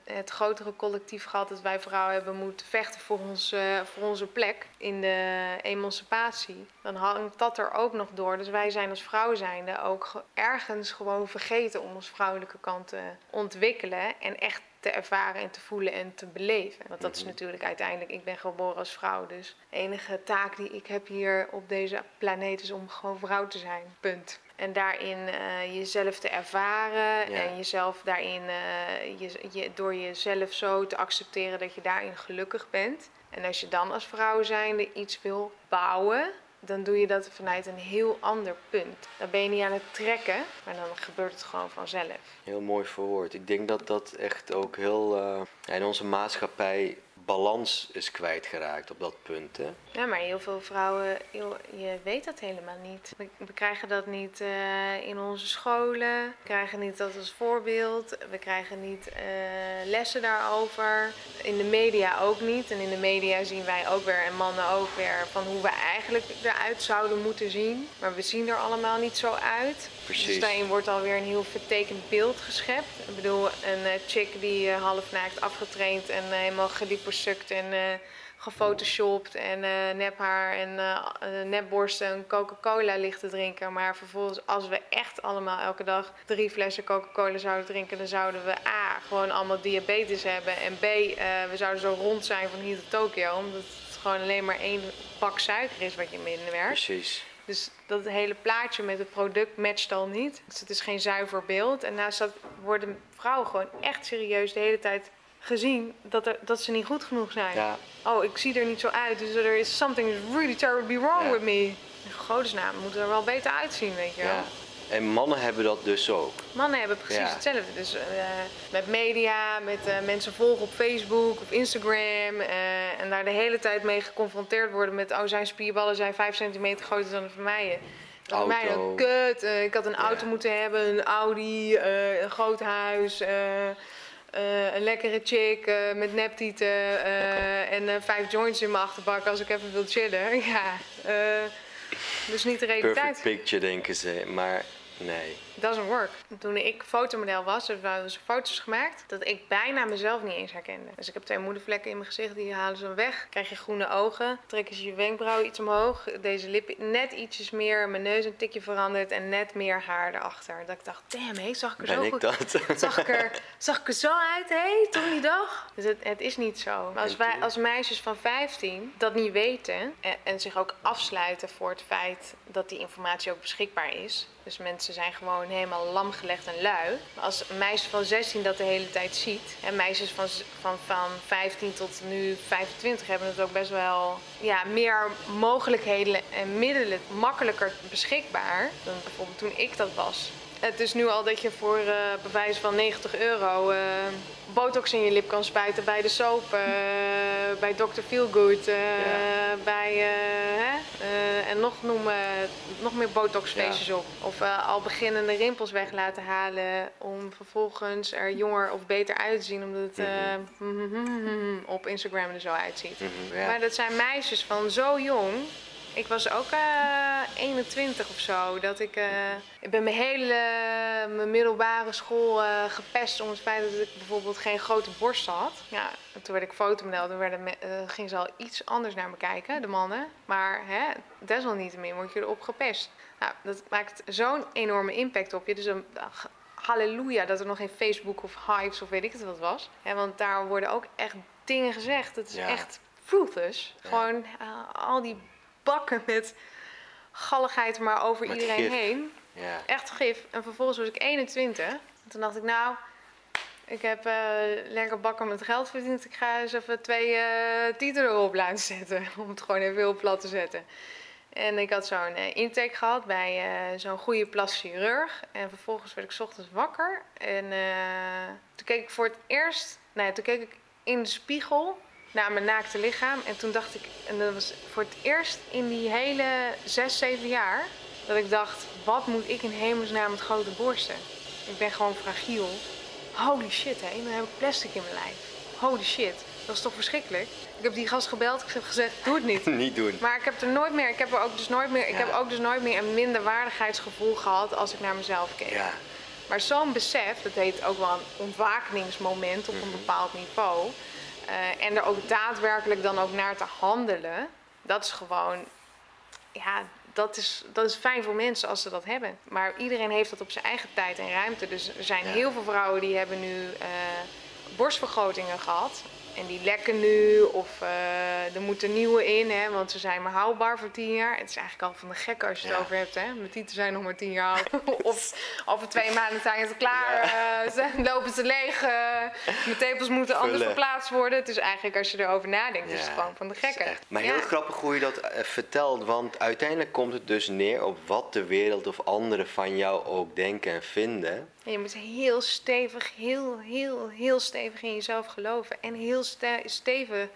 het grotere collectief gehad dat wij vrouwen hebben moeten vechten voor, ons, eh, voor onze plek in de emancipatie. Dan hangt dat er ook nog door. Dus wij zijn als vrouw zijnde ook ge- ergens gewoon vergeten om onze vrouwelijke kant te ontwikkelen. En echt te ervaren en te voelen en te beleven. Want dat is Mhm. natuurlijk uiteindelijk, ik ben geboren als vrouw. Dus de enige taak die ik heb hier op deze planeet is om gewoon vrouw te zijn. Punt. En daarin eh, jezelf te ervaren Ja. en jezelf daarin, eh, je, je, door jezelf zo te accepteren dat je daarin gelukkig bent. En als je dan als vrouw zijnde iets wil bouwen, dan doe je dat vanuit een heel ander punt. Dan ben je niet aan het trekken, maar dan gebeurt het gewoon vanzelf. Heel mooi verwoord. Ik denk dat dat echt ook heel eh, in onze maatschappij balans is kwijtgeraakt op dat punt. Hè? Ja, maar heel veel vrouwen, je weet dat helemaal niet. We, we krijgen dat niet eh, in onze scholen. We krijgen niet dat als voorbeeld. We krijgen niet eh, lessen daarover. In de media ook niet. En in de media zien wij ook weer, en mannen ook weer, van hoe we eigenlijk eruit zouden moeten zien. Maar we zien er allemaal niet zo uit. Precies. Dus daarin wordt alweer een heel vertekend beeld geschept. Ik bedoel, een eh, chick die eh, half naakt afgetraind en eh, helemaal geliposuct en gefotoshopt en uh, nephaar en nepborsten en Coca-Cola ligt te drinken. Maar vervolgens, als we echt allemaal elke dag drie flessen Coca-Cola zouden drinken, dan zouden we A, gewoon allemaal diabetes hebben. En B, we zouden zo rond zijn van hier tot Tokio. Omdat het gewoon alleen maar één pak suiker is wat je werkt. Precies. Dus dat hele plaatje met het product matcht al niet. Dus het is geen zuiver beeld. En naast dat worden vrouwen gewoon echt serieus de hele tijd gezien dat, er, dat ze niet goed genoeg zijn. Ja. Oh, ik zie er niet zo uit, dus er is something really terribly wrong with me. In godesnaam, moeten er wel beter uitzien, weet je wel. Ja. En mannen hebben dat dus ook. Mannen hebben precies hetzelfde. Dus uh, met media, met uh, mensen volgen op Facebook of Instagram. Uh, en daar de hele tijd mee geconfronteerd worden met... oh, zijn spierballen zijn 5 centimeter groter dan de van mij. Voor mij een kut. ik had een auto moeten hebben, een Audi, een groot huis... een lekkere chick met neptieten en vijf joints in mijn achterbak als ik even wil chillen. Ja, dus niet de realiteit. Perfect picture denken ze, maar Nee. Doesn't work. Toen ik fotomodel was, we hadden dus foto's gemaakt, dat ik bijna mezelf niet eens herkende. Dus ik heb twee moedervlekken in mijn gezicht, die halen ze weg. Krijg je groene ogen, trekken ze je wenkbrauw iets omhoog. Deze lip net ietsjes meer, mijn neus een tikje veranderd en net meer haar erachter. Dat ik dacht, damn, hé, zag ik er ben zo ik goed dat? Zag ik er, zag ik er zo uit, hé, toen die dag? Dus het, het is niet zo. Maar als wij als meisjes van 15 dat niet weten en, en zich ook afsluiten voor het feit dat die informatie ook beschikbaar is, dus mensen zijn gewoon helemaal lam gelegd en lui. Als een meisje van 16 dat de hele tijd ziet... en meisjes van, van, van 15 tot nu 25 hebben het ook best wel... Ja, meer mogelijkheden en middelen makkelijker beschikbaar... dan bijvoorbeeld toen ik dat was. Het is nu al dat je voor uh, bewijs van 90 euro uh, botox in je lip kan spuiten bij de soap, uh, bij Dr. Feelgood, ja. bij hè? en nog noemen nog meer botoxfeestjes ja. op. Of al beginnende rimpels weg laten halen om vervolgens er jonger of beter uit te zien omdat het mm -hmm. op Instagram er zo uitziet. Mm -hmm, ja. Maar dat zijn meisjes van zo jong ik was ook uh, eh, 21 of zo. Dat ik, uh, ik ben mijn hele mijn middelbare school uh, gepest om het feit dat ik bijvoorbeeld geen grote borst had. Ja, toen werd ik fotomodel. Toen werden, gingen ze al iets anders naar me kijken, de mannen. Maar hè, desalniettemin word je erop gepest. Nou, dat maakt zo'n enorme impact op je. Dus een, halleluja dat er nog geen Facebook of Hives of weet ik het wat was. Ja, want daar worden ook echt dingen gezegd. Het is echt ruthless. Ja. Gewoon al die bakken met galligheid maar over iedereen heen. Ja. Echt gif. En vervolgens was ik 21. En toen dacht ik, nou, ik heb uh, lekker bakken met geld verdiend. Ik ga eens even twee uh, titelen erop laten zetten. Om het gewoon even heel plat te zetten. En ik had zo'n uh, intake gehad bij zo'n goede plastische chirurg. En vervolgens werd ik s ochtends wakker. En toen keek ik voor het eerst... Nee, toen keek ik in de spiegel naar mijn naakte lichaam. En toen dacht ik, en dat was voor het eerst in die hele zes, zeven jaar, dat ik dacht, wat moet ik in hemelsnaam met grote borsten? Ik ben gewoon fragiel. Holy shit, hé, dan heb ik plastic in mijn lijf. Holy shit, dat is toch verschrikkelijk? Ik heb die gast gebeld, ik heb gezegd, doe het niet. niet doen. Maar ik heb er nooit meer, ik heb er ook dus nooit meer, ik heb ook dus nooit meer een minderwaardigheidsgevoel gehad als ik naar mezelf keek. Ja. Maar zo'n besef, dat heet ook wel een ontwakeningsmoment op een mhm. bepaald niveau. Uh, en er ook daadwerkelijk dan ook naar te handelen, dat is gewoon, ja, dat is, dat is fijn voor mensen als ze dat hebben. Maar iedereen heeft dat op zijn eigen tijd en ruimte. Dus er zijn heel veel vrouwen die hebben nu uh, borstvergrotingen gehad. En die lekken nu of uh, er moeten nieuwe in, hè, want ze zijn maar houdbaar voor tien jaar. Het is eigenlijk al van de gek als je het over hebt. Hè. Mijn tieten zijn nog maar tien jaar oud. of over twee maanden zijn ze klaar, ja. uh, lopen ze leeg. Uh, mijn tepels moeten Vullen. anders verplaatst worden. Het is eigenlijk als je erover nadenkt, ja. is het gewoon van de gekken. Maar heel grappig hoe je dat vertelt, want uiteindelijk komt het dus neer op wat de wereld of anderen van jou ook denken en vinden. En je moet heel stevig, heel, heel, heel stevig in jezelf geloven. En heel stevig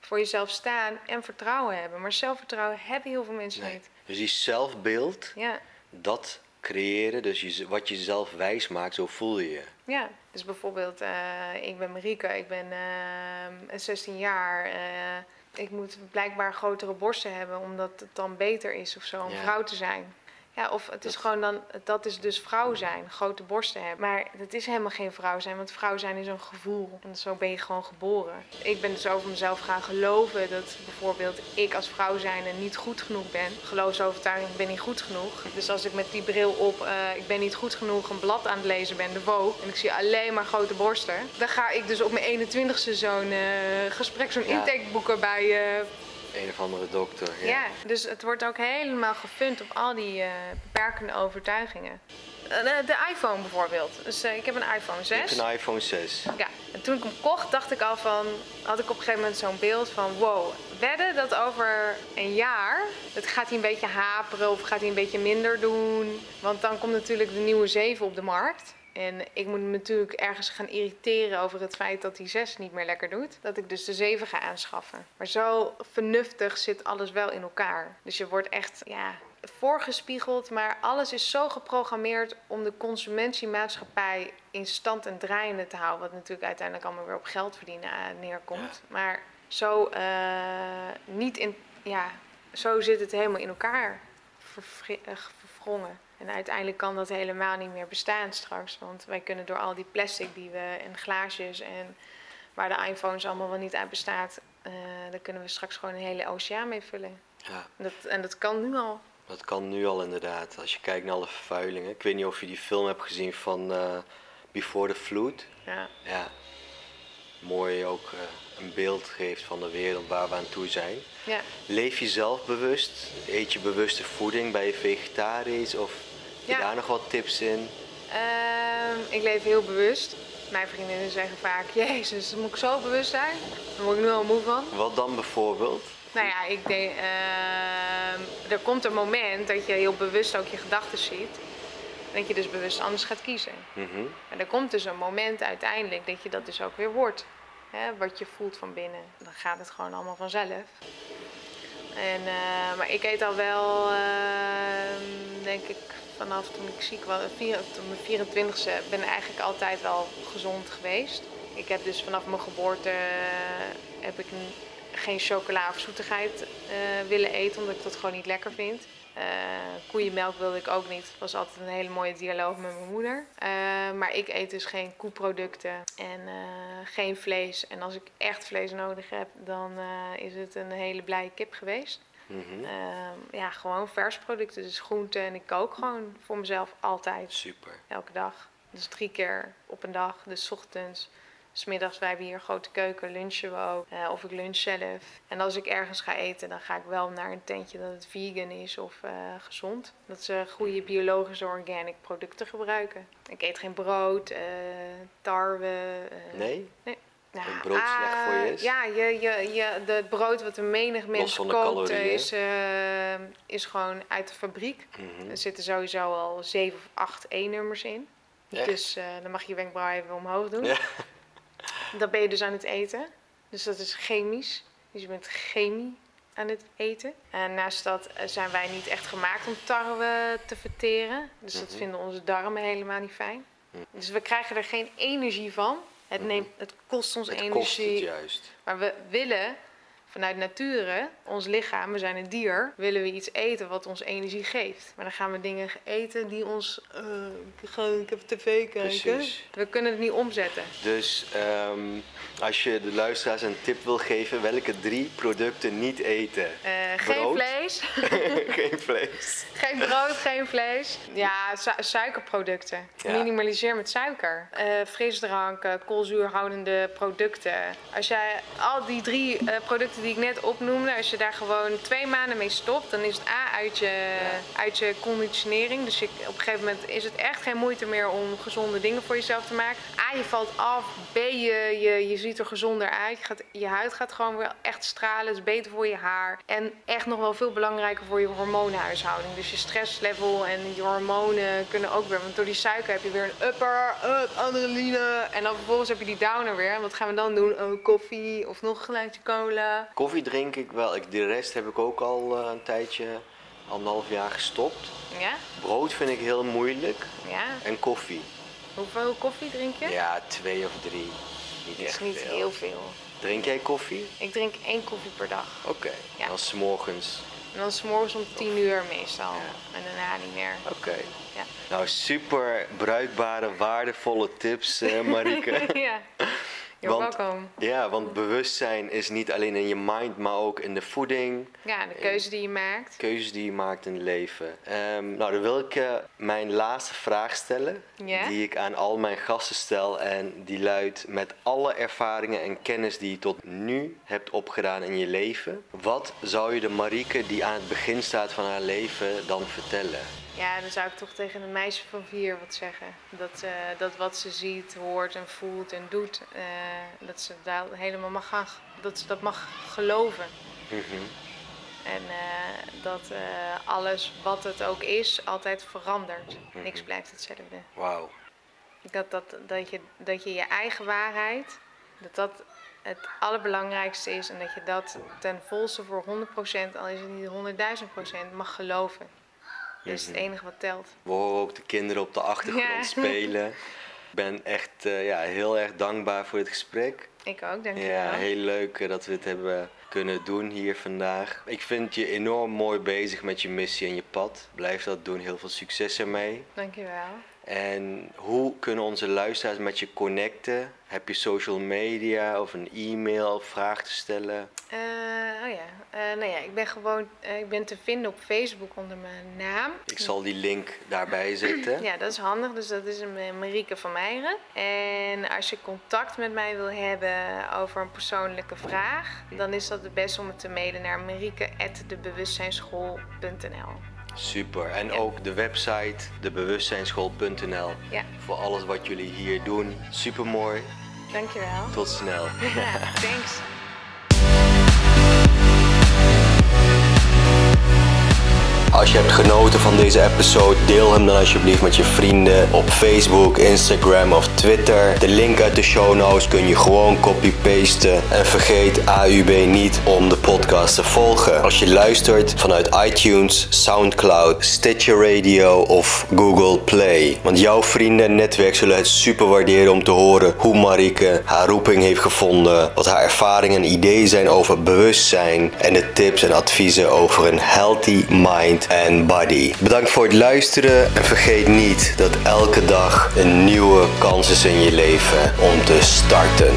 voor jezelf staan en vertrouwen hebben. Maar zelfvertrouwen hebben heel veel mensen niet. Dus die zelfbeeld, ja. dat creëren, dus je, wat je zelf wijs maakt, zo voel je je. Ja, dus bijvoorbeeld, uh, ik ben Marika, ik ben uh, eh, 16 jaar. Uh, ik moet blijkbaar grotere borsten hebben, omdat het dan beter is of zo om vrouw te zijn. Ja, of het is Dat- gewoon dan, dat is dus vrouw zijn, grote borsten hebben. Maar het is helemaal geen vrouw zijn, want vrouw zijn is een gevoel. En zo ben je gewoon geboren. Ik ben dus over mezelf gaan geloven dat bijvoorbeeld ik als vrouw zijn en niet goed genoeg ben. Geloofsovertuiging, ik ben niet goed genoeg. Dus als ik met die bril op, eh, ik ben niet goed genoeg, een blad aan het lezen ben, de Vogue, en ik zie alleen maar grote borsten. Dan ga ik dus op mijn 21ste zo'n eh, gesprek, zo'n Ja. intakeboek erbij eh, Een of andere dokter. Ja. ja, dus het wordt ook helemaal gefund op al die eh, beperkende overtuigingen. Eh, De, iPhone bijvoorbeeld. Dus eh, ik heb een iPhone Je 6. hebt een iPhone 6. Ja, en toen ik hem kocht, dacht ik al van, had ik op een gegeven moment zo'n beeld van, wow, wedden dat over een jaar, het gaat hij een beetje haperen of gaat hij een beetje minder doen. Want dan komt natuurlijk de nieuwe 7 op de markt. En ik moet me natuurlijk ergens gaan irriteren over het feit dat die 6 niet meer lekker doet. Dat ik dus de 7 ga aanschaffen. Maar zo vernuftig zit alles wel in elkaar. Dus je wordt echt, ja, voorgespiegeld, maar alles is zo geprogrammeerd om de consumptiemaatschappij in stand en draaiende te houden. Wat natuurlijk uiteindelijk allemaal weer op geld verdienen eh, neerkomt. Maar zo eh, niet in, ja, zo zit het helemaal in elkaar eh, verwrongen. En uiteindelijk kan dat helemaal niet meer bestaan straks. Want wij kunnen door al die plastic die we en glaasjes en waar de iPhones allemaal wel niet uit bestaat, eh daar kunnen we straks gewoon een hele oceaan mee vullen. Ja, Dat, en dat kan nu al. dat kan nu al inderdaad. Als je kijkt naar alle vervuilingen. Ik weet niet of je die film hebt gezien van eh, Before the Flood. Ja. Ja, mooi ook eh, een beeld geeft van de wereld waar we aan toe zijn. Ja. Leef je zelf bewust? Eet je bewuste voeding? Ben je vegetarisch? Of heb je Ja. daar nog wat tips in? Ehm, ik leef heel bewust. Mijn vriendinnen zeggen vaak, jezus, moet ik zo bewust zijn? Daar word ik nu al moe van. Wat dan bijvoorbeeld? Nou ja, ik denk, ehm, er komt een moment dat je heel bewust ook je gedachten ziet. En dat je dus bewust anders gaat kiezen. Mhm. En er komt dus een moment uiteindelijk dat je dat dus ook weer wordt. Hè, wat je voelt van binnen. Dan gaat het gewoon allemaal vanzelf. En, eh, maar ik eet al wel, ehm, denk ik, vanaf toen ik ziek was, mijn 24ste, ben ik eigenlijk altijd wel gezond geweest. Ik heb dus vanaf mijn geboorte eh, heb ik geen chocola of zoetigheid eh, willen eten, omdat ik dat gewoon niet lekker vind. Eh, koeienmelk wilde ik ook niet. Het was altijd een hele mooie dialoog met mijn moeder. Maar ik eet dus geen koeproducten en geen vlees. En als ik echt vlees nodig heb, dan is het een hele blije kip geweest. Mhm. Ehm, ja, gewoon vers producten, dus groenten. En ik kook gewoon voor mezelf altijd, Super. elke dag. Dus drie keer op een dag. Dus ochtends, smiddags, wij hebben hier een grote keuken, lunchen we ook. Eh, of ik lunch zelf. En als ik ergens ga eten, dan ga ik wel naar een tentje dat het vegan is of eh, gezond. Dat ze goede biologische organic producten gebruiken. Ik eet geen brood, eh, tarwe. Nee? Nou, Dat brood slecht voor je ah, is? Ja, je, je, je, het brood wat de menig mens koopt eh, is, eh, is gewoon uit de fabriek. Mhm. Er zitten sowieso al 7 of 8 E-nummers in. Echt? Dus eh, dan mag je je wenkbrauw even omhoog doen. Ja. Dan ben je dus aan het eten. Dus dat is chemisch. Dus je bent chemie aan het eten. En naast dat eh, zijn wij niet echt gemaakt om tarwe te verteren. Dus dat Mhm. vinden onze darmen helemaal niet fijn. Mhm. Dus we krijgen er geen energie van. Het, neemt, het kost ons Het energie. kost het juist. Maar we willen vanuit nature, ons lichaam, we zijn een dier, willen we iets eten wat ons energie geeft. Maar dan gaan we dingen eten die ons, eh, ik, heb tv kijken. Precies. We kunnen het niet omzetten. Dus ehm, als je de luisteraars een tip wil geven, welke drie producten niet eten? Eh, geen vlees, Geen vlees. geen brood, geen vlees. Ja, su- suikerproducten. Ja. Minimaliseer met suiker. Eh, frisdranken, koolzuurhoudende producten. Als jij al die drie eh, producten die ik net opnoemde, als je daar gewoon twee maanden mee stopt, dan is het A uit je, uit je conditionering. Dus je, op een gegeven moment is het echt geen moeite meer om gezonde dingen voor jezelf te maken. A, je valt af. B, je, je, je ziet er gezonder uit. Je, gaat, je huid gaat gewoon weer echt stralen. Het is beter voor je haar. En echt nog wel veel belangrijker voor je hormoonhuishouding. Dus je stresslevel en je hormonen kunnen ook weer. Want door die suiker heb je weer een upper, up, adrenaline. En dan vervolgens heb je die downer weer. En wat gaan we dan doen? Oh, koffie of nog een glaasje cola. Koffie drink ik wel. Ik, de rest heb ik ook al eh, een tijdje, anderhalf jaar gestopt. Ja? Brood vind ik heel moeilijk. Ja. En koffie. Hoeveel koffie drink je? Ja, twee of drie. Niet Dat is echt niet veel. heel veel. Drink jij koffie? Ik drink één koffie per dag. Oké. Ja. Dan 's morgens. En dan s'morgens om 10 uur meestal. En daarna niet meer. Oké. Ja. Nou, super bruikbare, waardevolle tips, eh, Marieke. ja. You're Want- welcome. ja, want bewustzijn is niet alleen in je mind, maar ook in de voeding, Ja, de keuze die je maakt. keuzes die je maakt in het leven. Ehm, nou, dan wil ik eh, mijn laatste vraag stellen, die ik aan al mijn gasten stel. En die luidt, met alle ervaringen en kennis die je tot nu hebt opgedaan in je leven, wat zou je de Marieke die aan het begin staat van haar leven dan vertellen? Ja, dan zou ik toch tegen een meisje van vier wat zeggen. Dat, eh, dat wat ze ziet, hoort en voelt en doet, eh, dat ze daar helemaal mag gaan, dat ze dat mag geloven. Mhm. En eh, dat alles wat het ook is, altijd verandert. Niks blijft hetzelfde. Wauw. Dat, dat, dat, je, dat je je eigen waarheid, dat dat het allerbelangrijkste is. En dat je dat ten volste voor 100%, al is het niet 100.000%, mag geloven. Dat is het enige wat telt. We horen ook de kinderen op de achtergrond Ja. spelen. Ik ben echt eh, ja, heel erg dankbaar voor dit gesprek. Ik ook, denk ik Ja, wel. heel leuk eh, dat we het hebben kunnen doen hier vandaag. Ik vind je enorm mooi bezig met je missie en je pad. Blijf dat doen, heel veel succes ermee. Dankjewel. En hoe kunnen onze luisteraars met je connecten? Heb je social media of een e-mail of vraag te stellen? Eh, oh ja, Eh, nou ja, ik ben gewoon eh, ik ben te vinden op Facebook onder mijn naam. Ik zal die link daarbij zetten. Ja, dat is handig. Dus dat is een Marieke van Meijeren. En als je contact met mij wil hebben over een persoonlijke vraag, dan is dat het beste om het te mailen naar marieke.debewustzijnsschool.nl. Super. En Ja. ook de website, debewustzijnsschool.nl. Ja, Voor alles wat jullie hier doen. Super mooi. dankjewel. Tot snel. Ja, thanks. Als je hebt genoten van deze episode, deel hem dan alsjeblieft met je vrienden op Facebook, Instagram of Twitter. De link uit de show notes kun je gewoon copy-pasten. En vergeet AUB niet om de podcast te volgen. Als je luistert vanuit iTunes, Soundcloud, Stitcher Radio of Google Play. Want jouw vrienden en netwerk zullen het super waarderen om te horen hoe Marike haar roeping heeft gevonden. Wat haar ervaringen en ideeën zijn over bewustzijn. En de tips en adviezen over een healthy and body. Bedankt voor het luisteren en vergeet niet dat elke dag een nieuwe kans is in je leven om te starten.